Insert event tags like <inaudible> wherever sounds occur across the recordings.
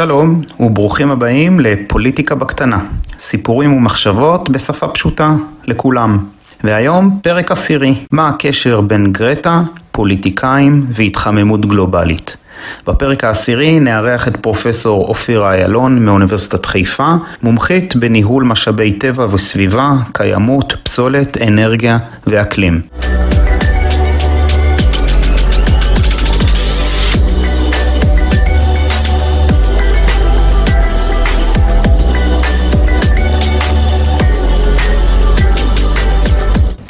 שלום וברוכים הבאים לפוליטיקה בקטנה, סיפורים ומחשבות בשפה פשוטה לכולם. והיום פרק עשירי, מה הקשר בין גרטה, פוליטיקאים והתחממות גלובלית. בפרק העשירי נארח את פרופסור אופירה איילון מאוניברסיטת חיפה, מומחית בניהול משאבי טבע וסביבה, קיימות, פסולת, אנרגיה ואקלים.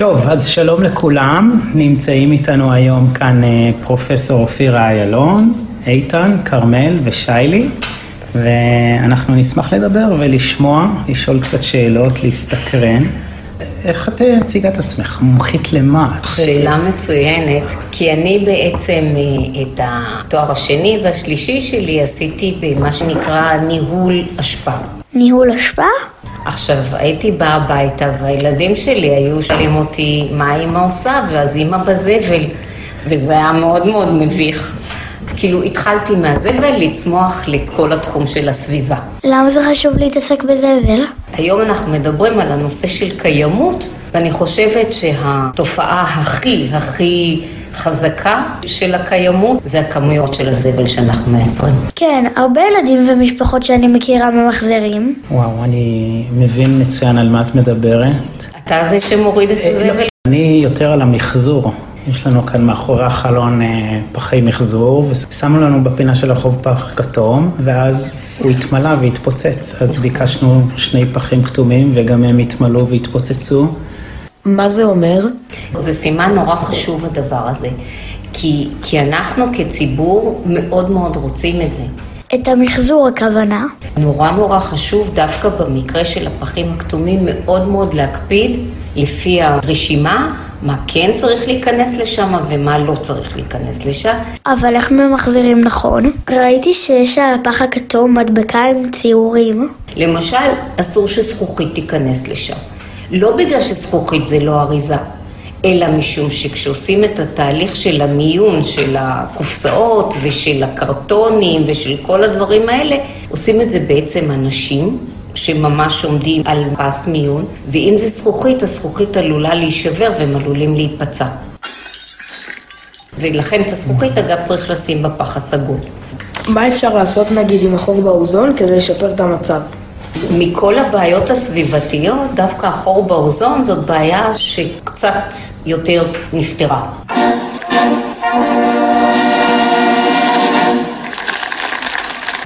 טוב, אז שלום לכולם, נמצאים איתנו היום כאן אה, פרופסור אופירה איילון, איתן, כרמל ושיילי, ואנחנו נשמח לדבר ולשמוע, לשאול קצת שאלות, להסתקרן. איך את אה, מציגה את עצמך? מומחית למה? שאלה מצוינת, כי אני בעצם אה, את התואר השני והשלישי שלי עשיתי במה שנקרא ניהול אשפה. ניהול אשפה? עכשיו, הייתי באה הביתה והילדים שלי היו שואלים אותי מה אימא עושה, ואז אימא בזבל, וזה היה מאוד מאוד מביך. כאילו, התחלתי מהזבל לצמוח לכל התחום של הסביבה. למה זה חשוב להתעסק בזבל? היום אנחנו מדברים על הנושא של קיימות, ואני חושבת שהתופעה הכי הכי חזקה של הקיימות זה הכמויות של הזבל שאנחנו מייצרים. כן, הרבה ילדים ומשפחות שאני מכירה ממחזרים. וואו, אני מבין מצוין על מה את מדברת. אתה זה שמוריד את הזבל? אני יותר על המחזור. יש לנו כאן מאחורי החלון אה, פחי מחזור, ושמו לנו בפינה של החוב פח כתום, ואז הוא התמלא והתפוצץ. אז ביקשנו שני פחים כתומים, וגם הם התמלאו והתפוצצו. מה זה אומר? זה סימן נורא חשוב הדבר הזה, כי, כי אנחנו כציבור מאוד מאוד רוצים את זה. את המחזור הכוונה. נורא נורא חשוב דווקא במקרה של הפחים הכתומים מאוד מאוד להקפיד לפי הרשימה מה כן צריך להיכנס לשם ומה לא צריך להיכנס לשם. אבל איך ממחזירים נכון? ראיתי שיש על הפח הכתום מדבקה עם ציורים. למשל, אסור שזכוכית תיכנס לשם. לא בגלל שזכוכית זה לא אריזה, אלא משום שכשעושים את התהליך של המיון של הקופסאות ושל הקרטונים ושל כל הדברים האלה, עושים את זה בעצם אנשים שממש עומדים על פס מיון, ואם זה זכוכית, הזכוכית עלולה להישבר והם עלולים להיפצע. ולכן את הזכוכית, אגב, צריך לשים בפח הסגול. מה אפשר לעשות נגיד עם החור באוזון כדי לשפר את המצב? מכל הבעיות הסביבתיות, דווקא החור באוזון זאת בעיה שקצת יותר נפתרה.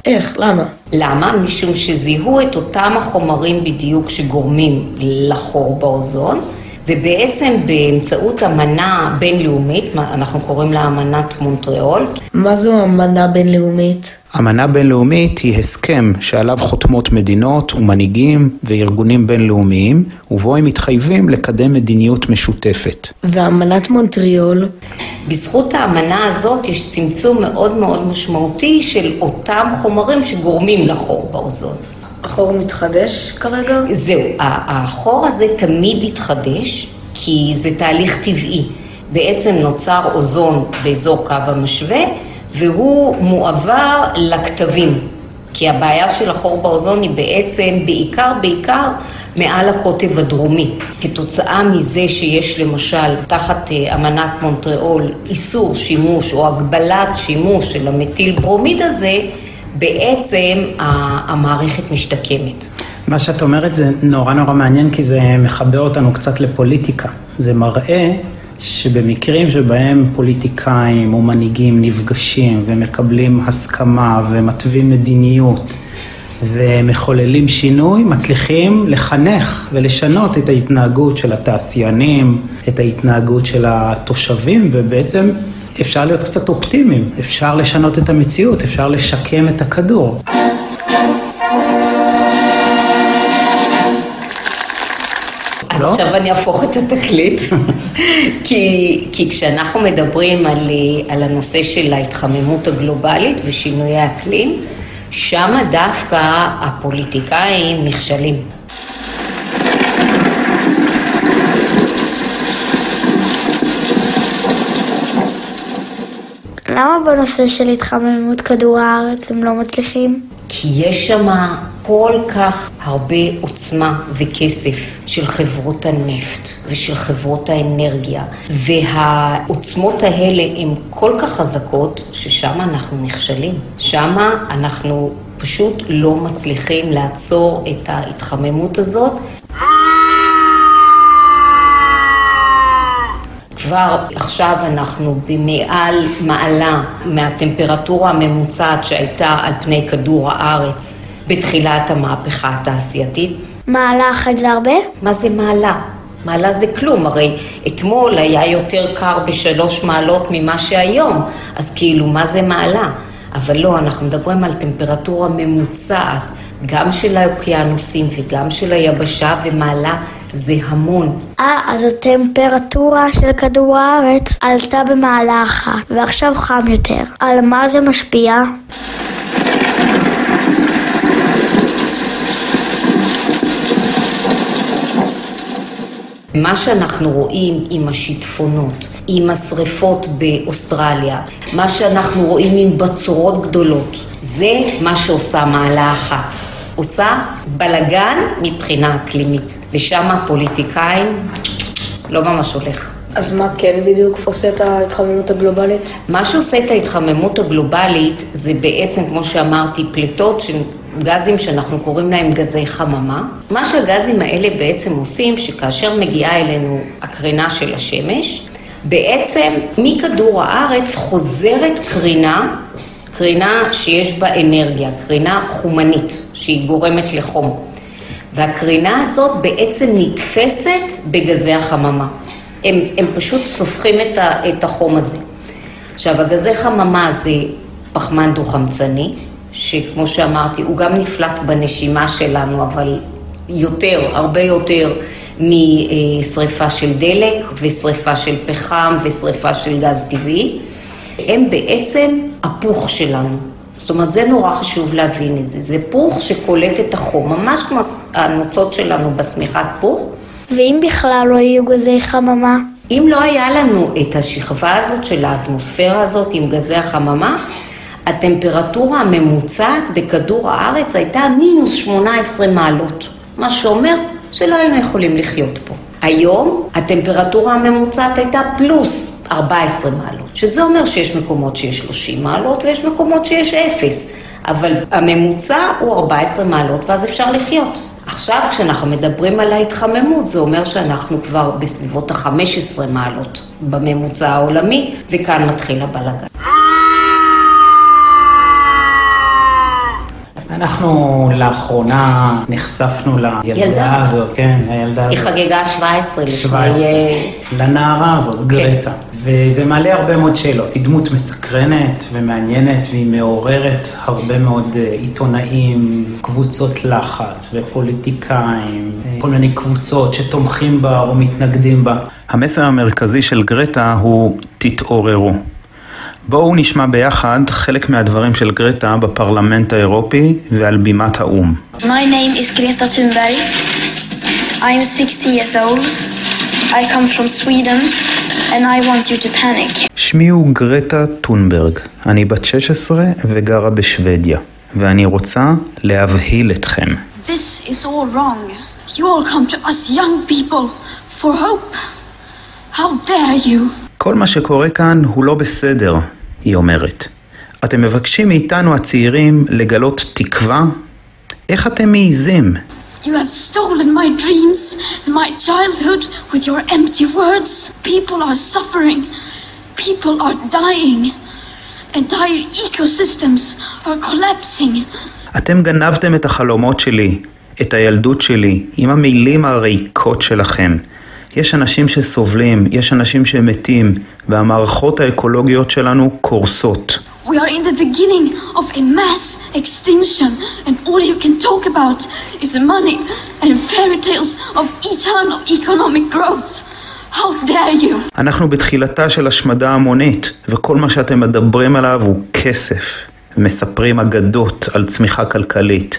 איך? למה? למה? משום שזיהו את אותם החומרים בדיוק שגורמים לחור באוזון, ובעצם באמצעות אמנה בינלאומית, אנחנו קוראים לה אמנת מונטריאול. מה זו אמנה בינלאומית? אמנה בינלאומית היא הסכם שעליו חותמות מדינות ומנהיגים וארגונים בינלאומיים, ובו הם מתחייבים לקדם מדיניות משותפת. ואמנת מונטריאול? בזכות האמנה הזאת יש צמצום מאוד מאוד משמעותי של אותם חומרים שגורמים לחור באוזון. החור מתחדש כרגע? זהו, החור הזה תמיד יתחדש, כי זה תהליך טבעי. בעצם נוצר אוזון באזור קו המשווה, והוא מועבר לכתבים. כי הבעיה של החור באוזון היא בעצם בעיקר, בעיקר מעל הקוטב הדרומי. כתוצאה מזה שיש למשל תחת אה, אמנת מונטריאול איסור שימוש או הגבלת שימוש של המטיל ברומיד הזה, בעצם המערכת משתקמת. מה שאת אומרת זה נורא נורא מעניין כי זה מחבר אותנו קצת לפוליטיקה. זה מראה שבמקרים שבהם פוליטיקאים או מנהיגים נפגשים ומקבלים הסכמה ומתווים מדיניות ומחוללים שינוי, מצליחים לחנך ולשנות את ההתנהגות של התעשיינים, את ההתנהגות של התושבים ובעצם אפשר להיות קצת אופטימיים, אפשר לשנות את המציאות, אפשר לשקם את הכדור. אז לא? עכשיו אני אהפוך את התקליט, <laughs> כי, כי כשאנחנו מדברים על, על הנושא של ההתחממות הגלובלית ושינויי האקלים, שם דווקא הפוליטיקאים נכשלים. למה בנושא של התחממות כדור הארץ הם לא מצליחים? כי כי יש שם כל כך הרבה עוצמה וכסף של חברות הנפט ושל חברות האנרגיה, והעוצמות האלה הן כל כך חזקות, ששם אנחנו נכשלים. שם אנחנו פשוט לא מצליחים לעצור את ההתחממות הזאת. כבר עכשיו אנחנו במעל מעלה מהטמפרטורה הממוצעת שהייתה על פני כדור הארץ בתחילת המהפכה התעשייתית. מעלה אחת זה הרבה? מה זה מעלה? מעלה זה כלום, הרי אתמול היה יותר קר בשלוש מעלות ממה שהיום, אז כאילו מה זה מעלה? אבל לא, אנחנו מדברים על טמפרטורה ממוצעת, גם של האוקיינוסים וגם של היבשה, ומעלה זה המון. אה, אז הטמפרטורה של כדור הארץ עלתה במעלה אחת, ועכשיו חם יותר. על מה זה משפיע? מה שאנחנו רואים עם השיטפונות, עם השריפות באוסטרליה, מה שאנחנו רואים עם בצורות גדולות, זה מה שעושה מעלה אחת. עושה בלגן מבחינה אקלימית, ושם הפוליטיקאים לא ממש הולך. אז מה כן בדיוק עושה את ההתחממות הגלובלית? מה שעושה את ההתחממות הגלובלית זה בעצם, כמו שאמרתי, פליטות של גזים שאנחנו קוראים להם גזי חממה. מה שהגזים האלה בעצם עושים, שכאשר מגיעה אלינו הקרינה של השמש, בעצם מכדור הארץ חוזרת קרינה, קרינה שיש בה אנרגיה, קרינה חומנית, שהיא גורמת לחום. והקרינה הזאת בעצם נתפסת בגזי החממה. הם, הם פשוט סופחים את, ה, את החום הזה. עכשיו, הגזי חממה זה פחמן דו-חמצני, שכמו שאמרתי, הוא גם נפלט בנשימה שלנו, אבל יותר, הרבה יותר משריפה של דלק ושריפה של פחם ושריפה של גז טבעי. הם בעצם הפוך שלנו. זאת אומרת, זה נורא חשוב להבין את זה. זה פוך שקולט את החום, ממש כמו הנוצות שלנו בשמיכת פוך. ואם בכלל לא יהיו גזי חממה? אם לא היה לנו את השכבה הזאת של האטמוספירה הזאת עם גזי החממה, הטמפרטורה הממוצעת בכדור הארץ הייתה מינוס 18 מעלות, מה שאומר שלא היינו יכולים לחיות פה. היום הטמפרטורה הממוצעת הייתה פלוס 14 מעלות, שזה אומר שיש מקומות שיש 30 מעלות ויש מקומות שיש אפס, אבל הממוצע הוא 14 מעלות ואז אפשר לחיות. עכשיו כשאנחנו מדברים על ההתחממות זה אומר שאנחנו כבר בסביבות ה-15 מעלות בממוצע העולמי וכאן מתחיל הבלגן. אנחנו לאחרונה נחשפנו לילדה ילדה. הזאת, כן, הילדה היא הזאת. חגגה 17 לפני... 17. אה, לנערה הזאת, גרטה. וזה מעלה הרבה מאוד שאלות. היא דמות מסקרנת ומעניינת, והיא מעוררת הרבה מאוד אה, עיתונאים, קבוצות לחץ ופוליטיקאים, אה, כל מיני קבוצות שתומכים בה או מתנגדים בה. המסר המרכזי של גרטה הוא תתעוררו. בואו נשמע ביחד חלק מהדברים של גרטה בפרלמנט האירופי ועל בימת האו"ם. My name is Greta Thunberg. I am 60 years old. I come from Sweden and I want you to panic. שמי הוא גרטה טונברג, אני בת 16 וגרה בשוודיה, ואני רוצה להבהיל אתכם. This is all wrong. You all come to us young people for hope. How dare you? כל מה שקורה כאן הוא לא בסדר, היא אומרת. אתם מבקשים מאיתנו הצעירים לגלות תקווה? איך אתם מעיזים? You have stolen my dreams and my childhood with your empty words. People are suffering. People are dying. Entire ecosystems are collapsing. אתם גנבתם את החלומות שלי, את הילדות שלי, עם המילים הריקות שלכם. יש אנשים שסובלים, יש אנשים שמתים, והמערכות האקולוגיות שלנו קורסות. We are in the beginning of a mass extinction, and all you can talk about is money and fairy tales of eternal economic growth. How dare you? אנחנו בתחילתה של השמדה המונית, וכל מה שאתם מדברים עליו הוא כסף. מספרים אגדות על צמיחה כלכלית.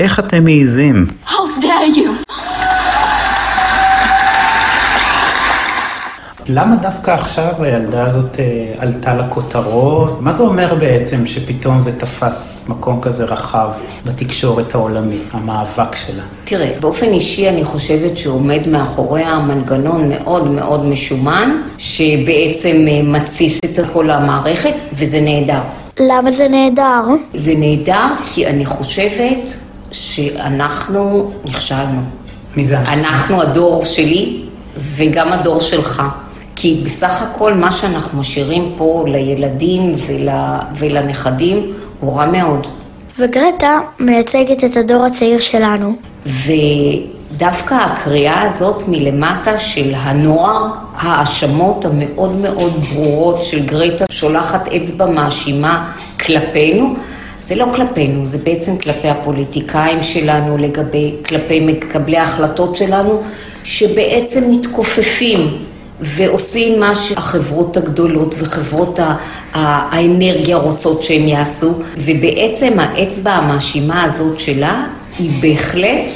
איך אתם מעיזים? How dare you? למה דווקא עכשיו הילדה הזאת אה, עלתה לכותרות? מה זה אומר בעצם שפתאום זה תפס מקום כזה רחב בתקשורת העולמית, המאבק שלה? תראה, באופן אישי אני חושבת שעומד מאחוריה מנגנון מאוד מאוד משומן, שבעצם אה, מתסיס את כל המערכת, וזה נהדר. למה זה נהדר? זה נהדר כי אני חושבת שאנחנו נכשלנו. מי זה? אנחנו הדור שלי וגם הדור שלך. כי בסך הכל מה שאנחנו משאירים פה לילדים ול, ולנכדים הוא רע מאוד. וגרטה מייצגת את הדור הצעיר שלנו. ודווקא הקריאה הזאת מלמטה של הנוער, ההאשמות המאוד מאוד ברורות של גרטה שולחת אצבע מאשימה כלפינו, זה לא כלפינו, זה בעצם כלפי הפוליטיקאים שלנו, לגבי, כלפי מקבלי ההחלטות שלנו, שבעצם מתכופפים ועושים מה שהחברות הגדולות וחברות האנרגיה רוצות שהם יעשו, ובעצם האצבע המאשימה הזאת שלה היא בהחלט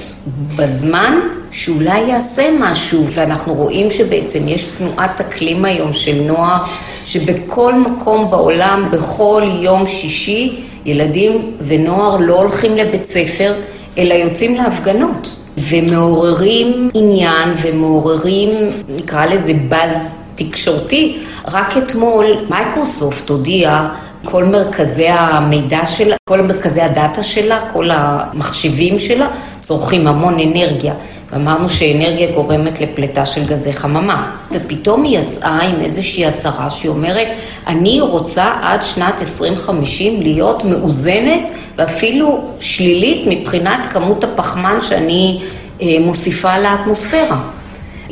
בזמן שאולי יעשה משהו, ואנחנו רואים שבעצם יש תנועת אקלים היום של נוער, שבכל מקום בעולם, בכל יום שישי, ילדים ונוער לא הולכים לבית ספר, אלא יוצאים להפגנות. ומעוררים עניין ומעוררים, נקרא לזה באז תקשורתי. רק אתמול מייקרוסופט הודיעה כל מרכזי המידע שלה, כל מרכזי הדאטה שלה, כל המחשבים שלה, צורכים המון אנרגיה. ואמרנו שאנרגיה גורמת לפליטה של גזי חממה. ופתאום היא יצאה עם איזושהי הצהרה שהיא אומרת, אני רוצה עד שנת 2050 להיות מאוזנת ואפילו שלילית מבחינת כמות הפחמן שאני אה, מוסיפה לאטמוספירה.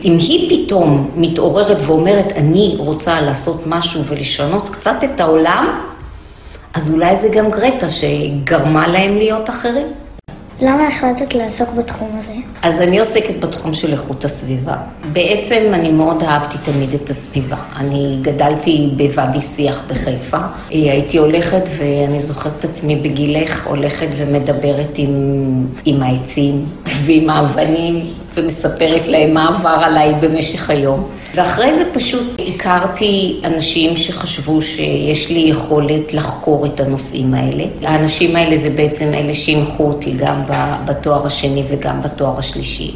אם היא פתאום מתעוררת ואומרת, אני רוצה לעשות משהו ולשנות קצת את העולם, אז אולי זה גם גרטה שגרמה להם להיות אחרים. למה החלטת לעסוק בתחום הזה? אז אני עוסקת בתחום של איכות הסביבה. בעצם אני מאוד אהבתי תמיד את הסביבה. אני גדלתי בוואדי שיח בחיפה. הייתי הולכת, ואני זוכרת את עצמי בגילך, הולכת ומדברת עם, עם העצים ועם האבנים, ומספרת להם מה עבר עליי במשך היום. ואחרי זה פשוט הכרתי אנשים שחשבו שיש לי יכולת לחקור את הנושאים האלה. האנשים האלה זה בעצם אלה שהנחו אותי גם בתואר השני וגם בתואר השלישי.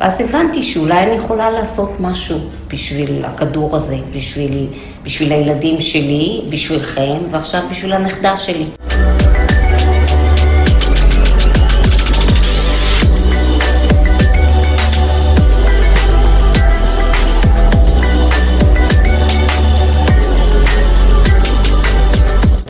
ואז הבנתי שאולי אני יכולה לעשות משהו בשביל הכדור הזה, בשביל, בשביל הילדים שלי, בשבילכם, ועכשיו בשביל הנכדה שלי.